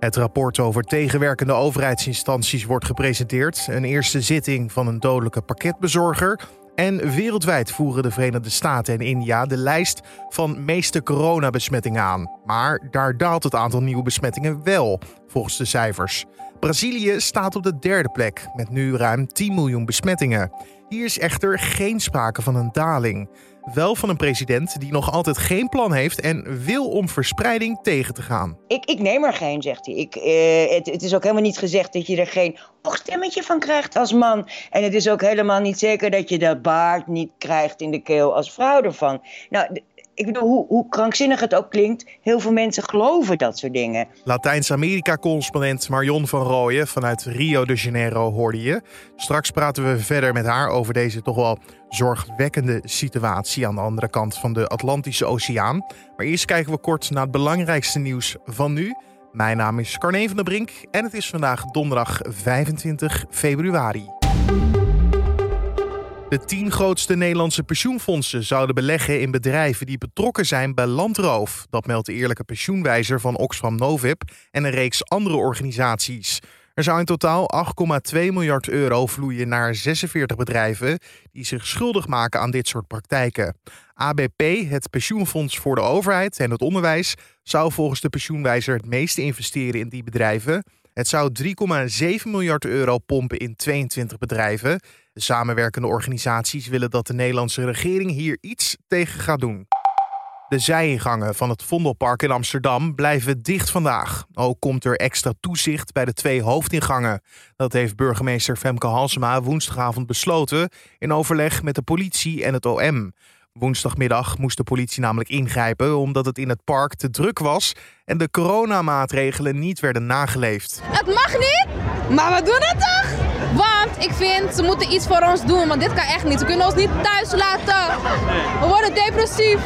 Het rapport over tegenwerkende overheidsinstanties wordt gepresenteerd. Een eerste zitting van een dodelijke pakketbezorger. En wereldwijd voeren de Verenigde Staten en India de lijst van meeste coronabesmettingen aan. Maar daar daalt het aantal nieuwe besmettingen wel, volgens de cijfers. Brazilië staat op de derde plek met nu ruim 10 miljoen besmettingen. Hier is echter geen sprake van een daling. Wel van een president die nog altijd geen plan heeft en wil om verspreiding tegen te gaan. Ik, ik neem er geen, zegt hij. Ik, eh, het, het is ook helemaal niet gezegd dat je er geen stemmetje van krijgt als man. En het is ook helemaal niet zeker dat je de baard niet krijgt in de keel als vrouw ervan. Nou, ik bedoel, hoe, krankzinnig het ook klinkt, heel veel mensen geloven dat soort dingen. Latijns-Amerika-correspondent Marion van Rooyen vanuit Rio de Janeiro hoorde je. Straks praten we verder met haar over deze toch wel zorgwekkende situatie aan de andere kant van de Atlantische Oceaan. Maar eerst kijken we kort naar het belangrijkste nieuws van nu. Mijn naam is Carne van der Brink en het is vandaag donderdag 25 februari. De tien grootste Nederlandse pensioenfondsen zouden beleggen in bedrijven die betrokken zijn bij landroof. Dat meldt de Eerlijke Pensioenwijzer van Oxfam Novib en een reeks andere organisaties. Er zou in totaal 8,2 miljard euro vloeien naar 46 bedrijven die zich schuldig maken aan dit soort praktijken. ABP, het pensioenfonds voor de overheid en het onderwijs, zou volgens de pensioenwijzer het meeste investeren in die bedrijven. Het zou 3,7 miljard euro pompen in 22 bedrijven. De samenwerkende organisaties willen dat de Nederlandse regering hier iets tegen gaat doen. De zijingangen van het Vondelpark in Amsterdam blijven dicht vandaag. Ook komt er extra toezicht bij de twee hoofdingangen. Dat heeft burgemeester Femke Halsema woensdagavond besloten in overleg met de politie en het OM. Woensdagmiddag moest de politie namelijk ingrijpen omdat het in het park te druk was en de coronamaatregelen niet werden nageleefd. Het mag niet, maar we doen het toch? Want ik vind ze moeten iets voor ons doen, want dit kan echt niet. Ze kunnen ons niet thuis laten. We worden depressief.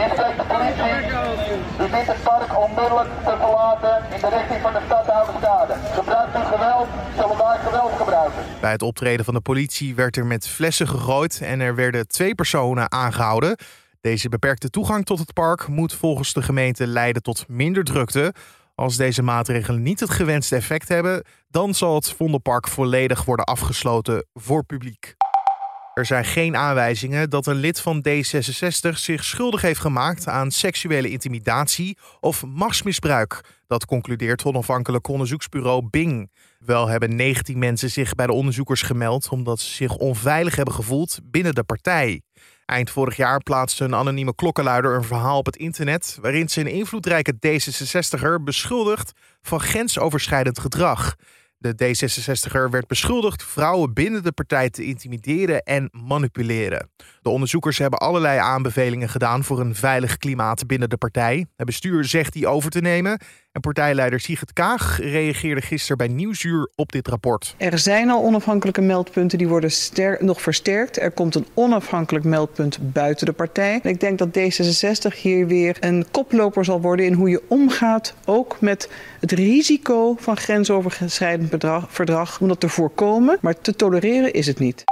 De politie. U het park onmiddellijk te verlaten in de richting van de stad Oudeschade. Gebruikt u geweld, zullen daar geweld gebruiken. Bij het optreden van de politie werd er met flessen gegooid en er werden twee personen aangehouden. Deze beperkte toegang tot het park moet volgens de gemeente leiden tot minder drukte. Als deze maatregelen niet het gewenste effect hebben, dan zal het Vondelpark volledig worden afgesloten voor publiek. Er zijn geen aanwijzingen dat een lid van D66 zich schuldig heeft gemaakt aan seksuele intimidatie of machtsmisbruik. Dat concludeert onafhankelijk onderzoeksbureau Bing. Wel hebben 19 mensen zich bij de onderzoekers gemeld omdat ze zich onveilig hebben gevoeld binnen de partij. Eind vorig jaar plaatste een anonieme klokkenluider een verhaal op het internet waarin ze een invloedrijke D66er beschuldigt van grensoverschrijdend gedrag. De D66er werd beschuldigd vrouwen binnen de partij te intimideren en manipuleren. De onderzoekers hebben allerlei aanbevelingen gedaan voor een veilig klimaat binnen de partij. Het bestuur zegt die over te nemen. En partijleider Sigrid Kaag reageerde gisteren bij Nieuwsuur op dit rapport. Er zijn al onafhankelijke meldpunten die worden nog versterkt. Er komt een onafhankelijk meldpunt buiten de partij. Ik denk dat D66 hier weer een koploper zal worden in hoe je omgaat, ook met het risico van grensoverschrijdend verdrag, om dat te voorkomen. Maar te tolereren is het niet.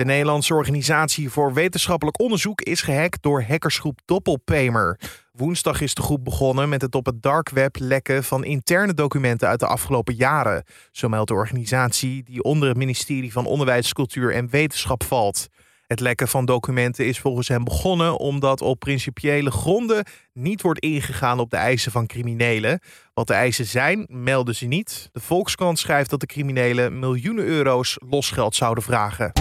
De Nederlandse Organisatie voor Wetenschappelijk Onderzoek is gehackt door hackersgroep Doppelpamer. Woensdag is de groep begonnen met het op het dark web lekken van interne documenten uit de afgelopen jaren. Zo meldt de organisatie die onder het ministerie van Onderwijs, Cultuur en Wetenschap valt. Het lekken van documenten is volgens hen begonnen omdat op principiële gronden niet wordt ingegaan op de eisen van criminelen. Wat de eisen zijn, melden ze niet. De Volkskrant schrijft dat de criminelen miljoenen euro's losgeld zouden vragen.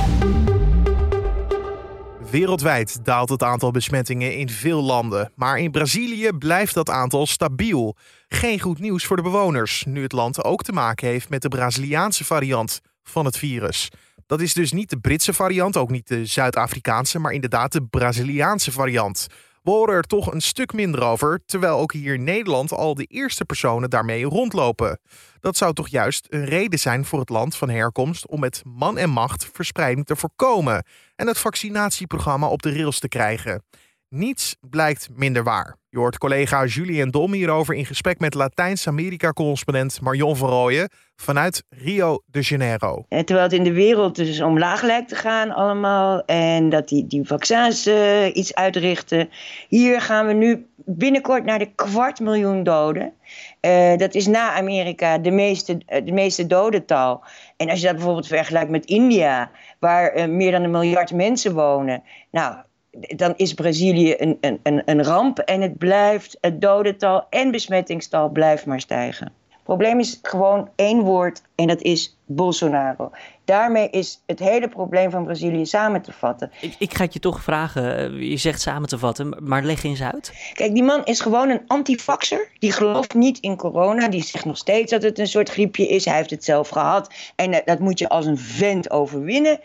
Wereldwijd daalt het aantal besmettingen in veel landen, maar in Brazilië blijft dat aantal stabiel. Geen goed nieuws voor de bewoners, nu het land ook te maken heeft met de Braziliaanse variant van het virus. Dat is dus niet de Britse variant, ook niet de Zuid-Afrikaanse, maar inderdaad de Braziliaanse variant. We horen er toch een stuk minder over, terwijl ook hier in Nederland al de eerste personen daarmee rondlopen. Dat zou toch juist een reden zijn voor het land van herkomst om met man en macht verspreiding te voorkomen en het vaccinatieprogramma op de rails te krijgen. Niets blijkt minder waar. Je hoort collega Julien Dom hierover in gesprek met Latijns-Amerika-correspondent Marion Verrooyen vanuit Rio de Janeiro. En terwijl het in de wereld dus omlaag lijkt te gaan allemaal en dat die, die vaccins uh, iets uitrichten. Hier gaan we nu binnenkort naar de kwart miljoen doden. Uh, dat is na Amerika de meeste, de meeste dodental. En als je dat bijvoorbeeld vergelijkt met India, waar meer dan een miljard mensen wonen. Nou, dan is Brazilië een, een, een, een ramp en het blijft, het dodental en besmettingstal blijft maar stijgen. Het probleem is gewoon één woord en dat is Bolsonaro. Daarmee is het hele probleem van Brazilië samen te vatten. Ik, ik ga het je toch vragen, eh, je zegt samen te vatten, maar leg eens uit. Kijk, die man is gewoon een antifaxer. Die gelooft niet in corona. Die zegt nog steeds dat het een soort griepje is. Hij heeft het zelf gehad. En uh, dat moet je als een vent overwinnen.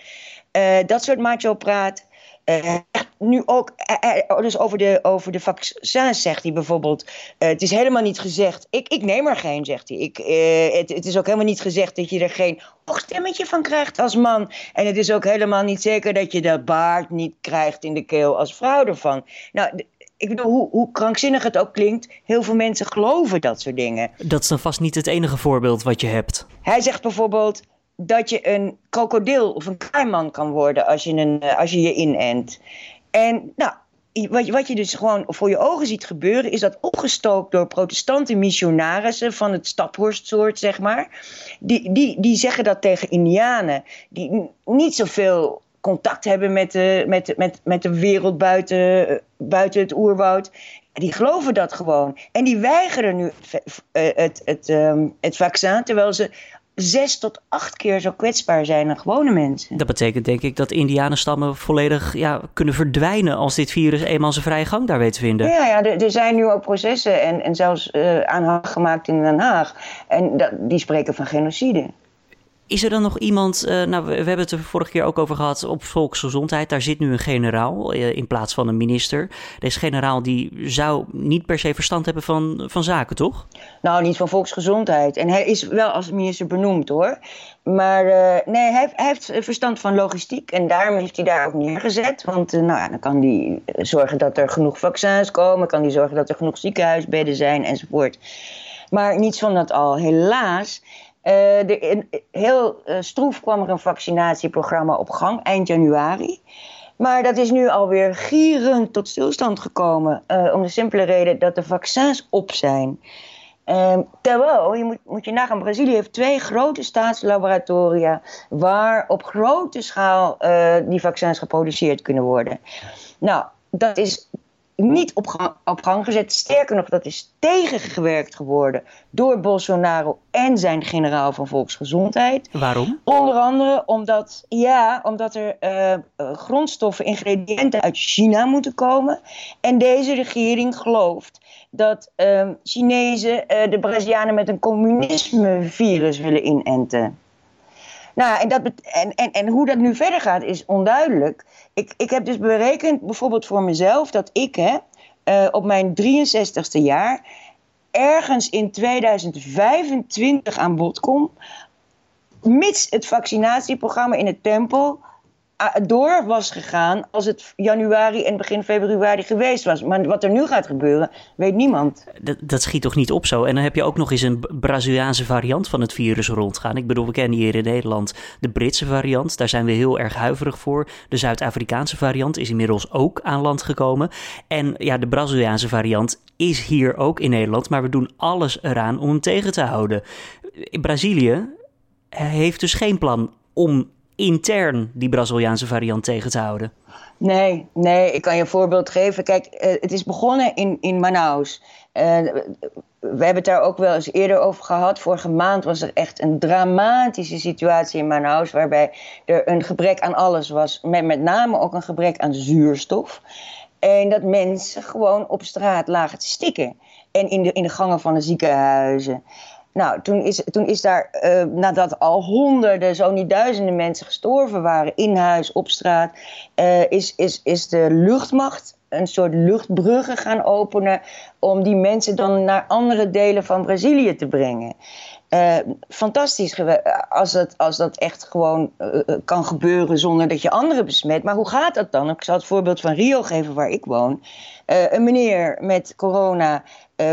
Uh, dat soort macho-praat. Uh, nu ook, uh, dus over de, over de vaccins zegt hij bijvoorbeeld, uh, het is helemaal niet gezegd, ik, ik neem er geen, zegt hij. Ik, het, het, is ook helemaal niet gezegd dat je er geen oogstemmetje van krijgt als man. En het is ook helemaal niet zeker dat je de baard niet krijgt in de keel als vrouw ervan. Nou, ik bedoel, hoe, hoe, krankzinnig het ook klinkt, heel veel mensen geloven dat soort dingen. Dat is dan vast niet het enige voorbeeld wat je hebt. Hij zegt bijvoorbeeld, dat je een krokodil of een kaiman kan worden als je, een, als je je inent. En nou, wat, wat je dus gewoon voor je ogen ziet gebeuren, is dat opgestookt door protestante missionarissen van het staphorstsoort, zeg maar. Die, die, die zeggen dat tegen Indianen, die niet zoveel contact hebben met de, met, met, met de wereld buiten, buiten het oerwoud. Die geloven dat gewoon. En die weigeren nu het, het, het, um, het vaccin, terwijl ze zes tot acht keer zo kwetsbaar zijn dan gewone mensen. Dat betekent denk ik dat indianenstammen volledig ja, kunnen verdwijnen als dit virus eenmaal zijn vrije gang daar weet te vinden. Ja, ja er, er zijn nu ook processen en, en zelfs uh, aanhang gemaakt in Den Haag. En dat, die spreken van genocide. Is er dan nog iemand, uh, nou we, hebben het er vorige keer ook over gehad op volksgezondheid. Daar zit nu een generaal uh, in plaats van een minister. Deze generaal die zou niet per se verstand hebben van, van zaken, toch? Nou, niet van volksgezondheid. En hij is wel als minister benoemd hoor. Maar uh, nee, hij, hij, heeft verstand van logistiek en daarom heeft hij daar ook neergezet. Want nou ja, dan kan hij zorgen dat er genoeg vaccins komen, kan hij zorgen dat er genoeg ziekenhuisbedden zijn enzovoort. Maar niets van dat al. Helaas in, heel uh, stroef kwam er een vaccinatieprogramma op gang eind januari. Maar dat is nu alweer gierend tot stilstand gekomen. Uh, om de simpele reden dat de vaccins op zijn. terwijl, je moet, moet je nagaan, Brazilië heeft twee grote staatslaboratoria. waar op grote schaal die vaccins geproduceerd kunnen worden. Nou, dat is niet op gang, op gang gezet. Sterker nog, dat is tegengewerkt geworden door Bolsonaro en zijn generaal van Volksgezondheid. Waarom? Onder andere omdat, ja, omdat er uh, grondstoffen, ingrediënten uit China moeten komen. En deze regering gelooft dat uh, Chinezen uh, de Brazilianen met een communisme-virus willen inenten. Nou, en, dat en, en, en hoe dat nu verder gaat is onduidelijk. Ik, ik heb dus berekend, bijvoorbeeld voor mezelf, dat ik hè, uh, op mijn 63ste jaar ergens in 2025 aan bod kom, mits het vaccinatieprogramma in het tempel door was gegaan als het januari en begin februari geweest was. Maar wat er nu gaat gebeuren, weet niemand. Dat, dat schiet toch niet op zo? En dan heb je ook nog eens een Braziliaanse variant van het virus rondgaan. Ik bedoel, we kennen hier in Nederland de Britse variant. Daar zijn we heel erg huiverig voor. De Zuid-Afrikaanse variant is inmiddels ook aan land gekomen. En ja, de Braziliaanse variant is hier ook in Nederland. Maar we doen alles eraan om hem tegen te houden. In Brazilië heeft dus geen plan om intern die Braziliaanse variant tegen te houden? Nee, nee, ik kan je een voorbeeld geven. Kijk, uh, het is begonnen in, in Manaus. Uh, we hebben het daar ook wel eens eerder over gehad. Vorige maand was er echt een dramatische situatie in Manaus, waarbij er een gebrek aan alles was, met, met name ook een gebrek aan zuurstof. En dat mensen gewoon op straat lagen te stikken. En in de, in de gangen van de ziekenhuizen. Nou, toen is, toen is daar, uh, nadat al honderden, zo niet duizenden mensen gestorven waren in huis, op straat, uh, is, is, is de luchtmacht een soort luchtbruggen gaan openen om die mensen dan naar andere delen van Brazilië te brengen. Uh, fantastisch als dat, als dat echt gewoon uh, kan gebeuren zonder dat je anderen besmet. Maar hoe gaat dat dan? Ik zal het voorbeeld van Rio geven waar ik woon. Een meneer met corona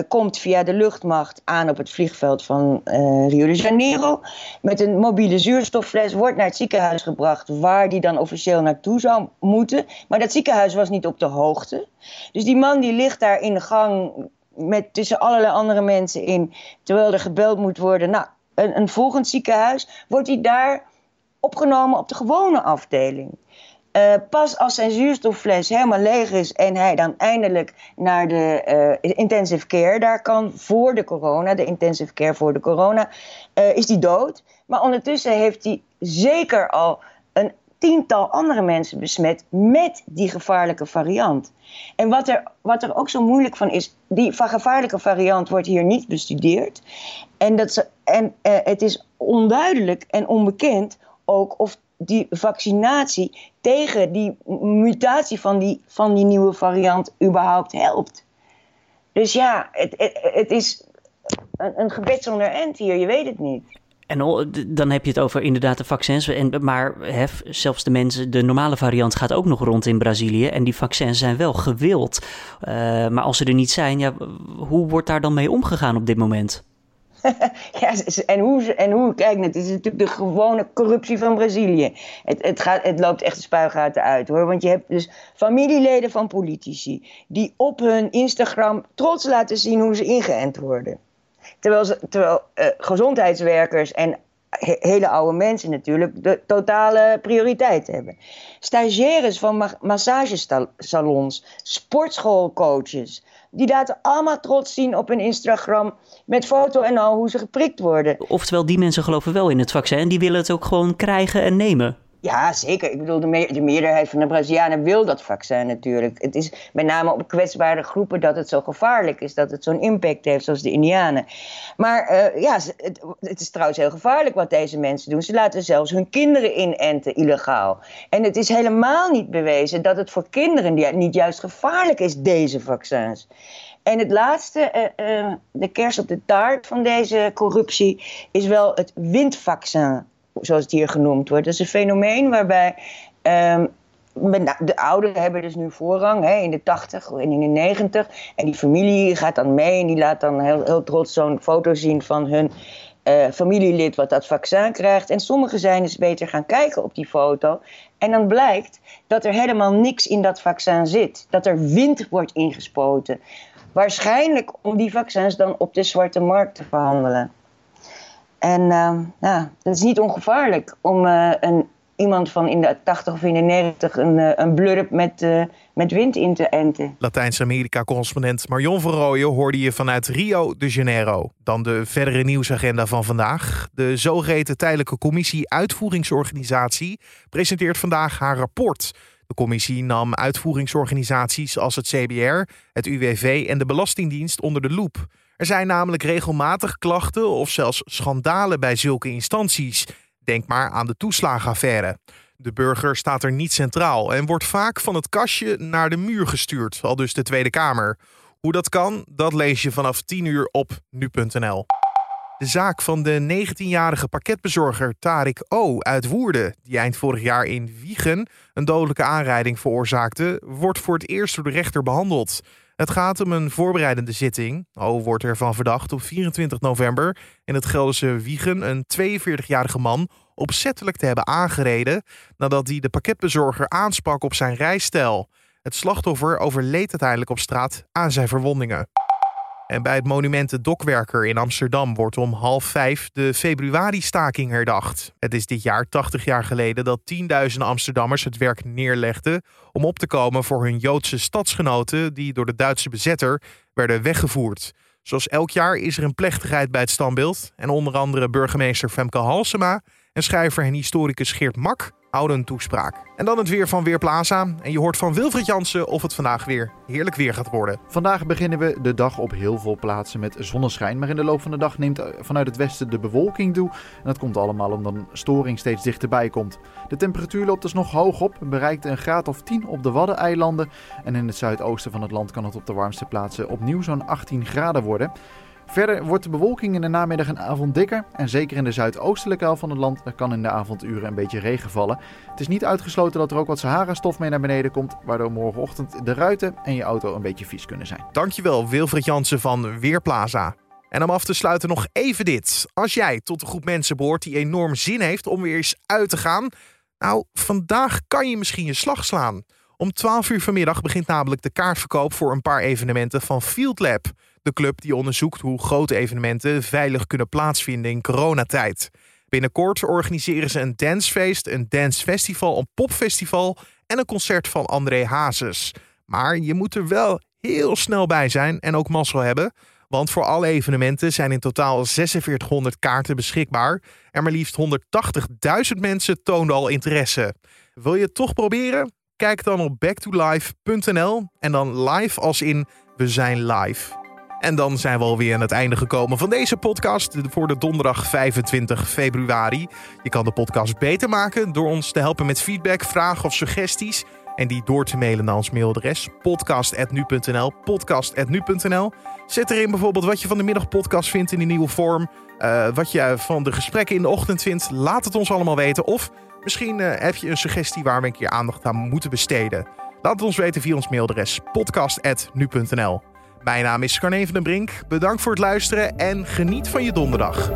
komt via de luchtmacht aan op het vliegveld van Rio de Janeiro. Met een mobiele zuurstoffles wordt naar het ziekenhuis gebracht waar die dan officieel naartoe zou moeten. Maar dat ziekenhuis was niet op de hoogte. Dus die man die ligt daar in de gang met tussen allerlei andere mensen in, terwijl er gebeld moet worden. Nou, een, een volgend ziekenhuis, wordt hij daar opgenomen op de gewone afdeling. Uh, pas als zijn zuurstoffles helemaal leeg is en hij dan eindelijk naar de uh, intensive care daar kan voor de corona, de intensive care voor de corona, uh, is hij dood. Maar ondertussen heeft hij zeker al tiental andere mensen besmet met die gevaarlijke variant. En wat er, wat er ook zo moeilijk van is, die gevaarlijke variant wordt hier niet bestudeerd. En, dat ze, en uh, het is onduidelijk en onbekend ook of die vaccinatie tegen die mutatie van die, van die nieuwe variant überhaupt helpt. Dus ja, het, het, het is een, een gebed zonder end hier, je weet het niet. En dan heb je het over inderdaad de vaccins. En, maar zelfs de mensen, de normale variant gaat ook nog rond in Brazilië. En die vaccins zijn wel gewild. Uh, maar als ze er niet zijn, ja, hoe wordt daar dan mee omgegaan op dit moment? ja, en hoe, en hoe kijk, het is natuurlijk de gewone corruptie van Brazilië. Het, het, gaat, het loopt echt de spuigaten uit hoor. Want je hebt dus familieleden van politici die op hun Instagram trots laten zien hoe ze ingeënt worden. Terwijl, ze, terwijl uh, gezondheidswerkers en hele oude mensen natuurlijk de totale prioriteit hebben. Stagiaires van ma massagesalons, sportschoolcoaches, die laten allemaal trots zien op hun Instagram met foto en al hoe ze geprikt worden. Oftewel, die mensen geloven wel in het vaccin en die willen het ook gewoon krijgen en nemen. Ja, zeker. Ik bedoel, de, de, meerderheid van de Brazilianen wil dat vaccin natuurlijk. Het is met name op kwetsbare groepen dat het zo gevaarlijk is, dat het zo'n impact heeft, zoals de Indianen. Maar uh, ja, het, het, is trouwens heel gevaarlijk wat deze mensen doen. Ze laten zelfs hun kinderen inenten illegaal. En het is helemaal niet bewezen dat het voor kinderen niet juist gevaarlijk is, deze vaccins. En het laatste, uh, uh, de kers op de taart van deze corruptie, is wel het windvaccin zoals het hier genoemd wordt. Dat is een fenomeen waarbij um, de ouderen hebben dus nu voorrang hè, in de 80 en in de 90. En die familie gaat dan mee en die laat dan heel, heel trots zo'n foto zien van hun uh, familielid wat dat vaccin krijgt. En sommigen zijn dus beter gaan kijken op die foto. En dan blijkt dat er helemaal niks in dat vaccin zit. Dat er wind wordt ingespoten. Waarschijnlijk om die vaccins dan op de zwarte markt te verhandelen. En uh, ja, het is niet ongevaarlijk om uh, een, iemand van in de 80 of in de 90 een, uh, een blurp met, uh, met wind in te enten. Latijns-Amerika-correspondent Marion van hoorde je vanuit Rio de Janeiro. Dan de verdere nieuwsagenda van vandaag. De zogeheten Tijdelijke Commissie Uitvoeringsorganisatie presenteert vandaag haar rapport. De commissie nam uitvoeringsorganisaties als het CBR, het UWV en de Belastingdienst onder de loep. Er zijn namelijk regelmatig klachten of zelfs schandalen bij zulke instanties. Denk maar aan de toeslagenaffaire. De burger staat er niet centraal en wordt vaak van het kastje naar de muur gestuurd, al dus de Tweede Kamer. Hoe dat kan, dat lees je vanaf 10 uur op nu.nl. De zaak van de 19-jarige pakketbezorger Tarik O. uit Woerden, die eind vorig jaar in Wiegen een dodelijke aanrijding veroorzaakte, wordt voor het eerst door de rechter behandeld. Het gaat om een voorbereidende zitting. O wordt ervan verdacht op 24 november in het Gelderse Wiegen een 42-jarige man opzettelijk te hebben aangereden nadat hij de pakketbezorger aansprak op zijn rijstijl. Het slachtoffer overleed uiteindelijk op straat aan zijn verwondingen. En bij het monument de Dokwerker in Amsterdam wordt om half vijf de februari-staking herdacht. Het is dit jaar 80 jaar geleden dat tienduizenden Amsterdammers het werk neerlegden om op te komen voor hun Joodse stadsgenoten die door de Duitse bezetter werden weggevoerd. Zoals elk jaar is er een plechtigheid bij het standbeeld en onder andere burgemeester Femke Halsema en schrijver en historicus Geert Mak houden een toespraak. En dan het weer van Weerplaza. En je hoort van Wilfried Jansen of het vandaag weer heerlijk weer gaat worden. Vandaag beginnen we de dag op heel veel plaatsen met zonneschijn. Maar in de loop van de dag neemt eh, vanuit het westen de bewolking toe. En dat komt allemaal omdat een storing steeds dichterbij komt. De temperatuur loopt dus nog hoog op. Bereikt een graad of 10 op de Waddeneilanden. En in het zuidoosten van het land kan het op de warmste plaatsen opnieuw zo'n 18 graden worden. Verder wordt de bewolking in de namiddag en avond dikker. En zeker in de zuidoostelijke helft van het land kan in de avonduren een beetje regen vallen. Het is niet uitgesloten dat er ook wat Sahara-stof mee naar beneden komt. Waardoor morgenochtend de ruiten en je auto een beetje vies kunnen zijn. Dankjewel Wilfried Jansen van Weerplaza. En om af te sluiten nog even dit. Als jij tot de groep mensen behoort die enorm zin heeft om weer eens uit te gaan. Nou, vandaag kan je misschien je slag slaan. Om 12 uur vanmiddag begint namelijk de kaartverkoop voor een paar evenementen van Field Lab. De club die onderzoekt hoe grote evenementen veilig kunnen plaatsvinden in coronatijd. Binnenkort organiseren ze een dancefeest, een dancefestival, een popfestival en een concert van André Hazes. Maar je moet er wel heel snel bij zijn en ook mazzel hebben. Want voor alle evenementen zijn in totaal 4600 kaarten beschikbaar. En maar liefst 180.000 mensen toonden al interesse. Wil je het toch proberen? Kijk dan op backtolife.nl en dan live als in we zijn live. En dan zijn we alweer aan het einde gekomen van deze podcast voor de donderdag 25 februari. Je kan de podcast beter maken door ons te helpen met feedback, vragen of suggesties. En die door te mailen naar ons mailadres podcast.nu.nl. Podcast.nu.nl. Zet erin bijvoorbeeld wat je van de middagpodcast vindt in die nieuwe vorm. Uh, wat je van de gesprekken in de ochtend vindt. Laat het ons allemaal weten. Of misschien uh, heb je een suggestie waar we een keer aandacht aan moeten besteden. Laat het ons weten via ons mailadres podcast.nu.nl. Mijn naam is Carne van den Brink. Bedankt voor het luisteren en geniet van je donderdag.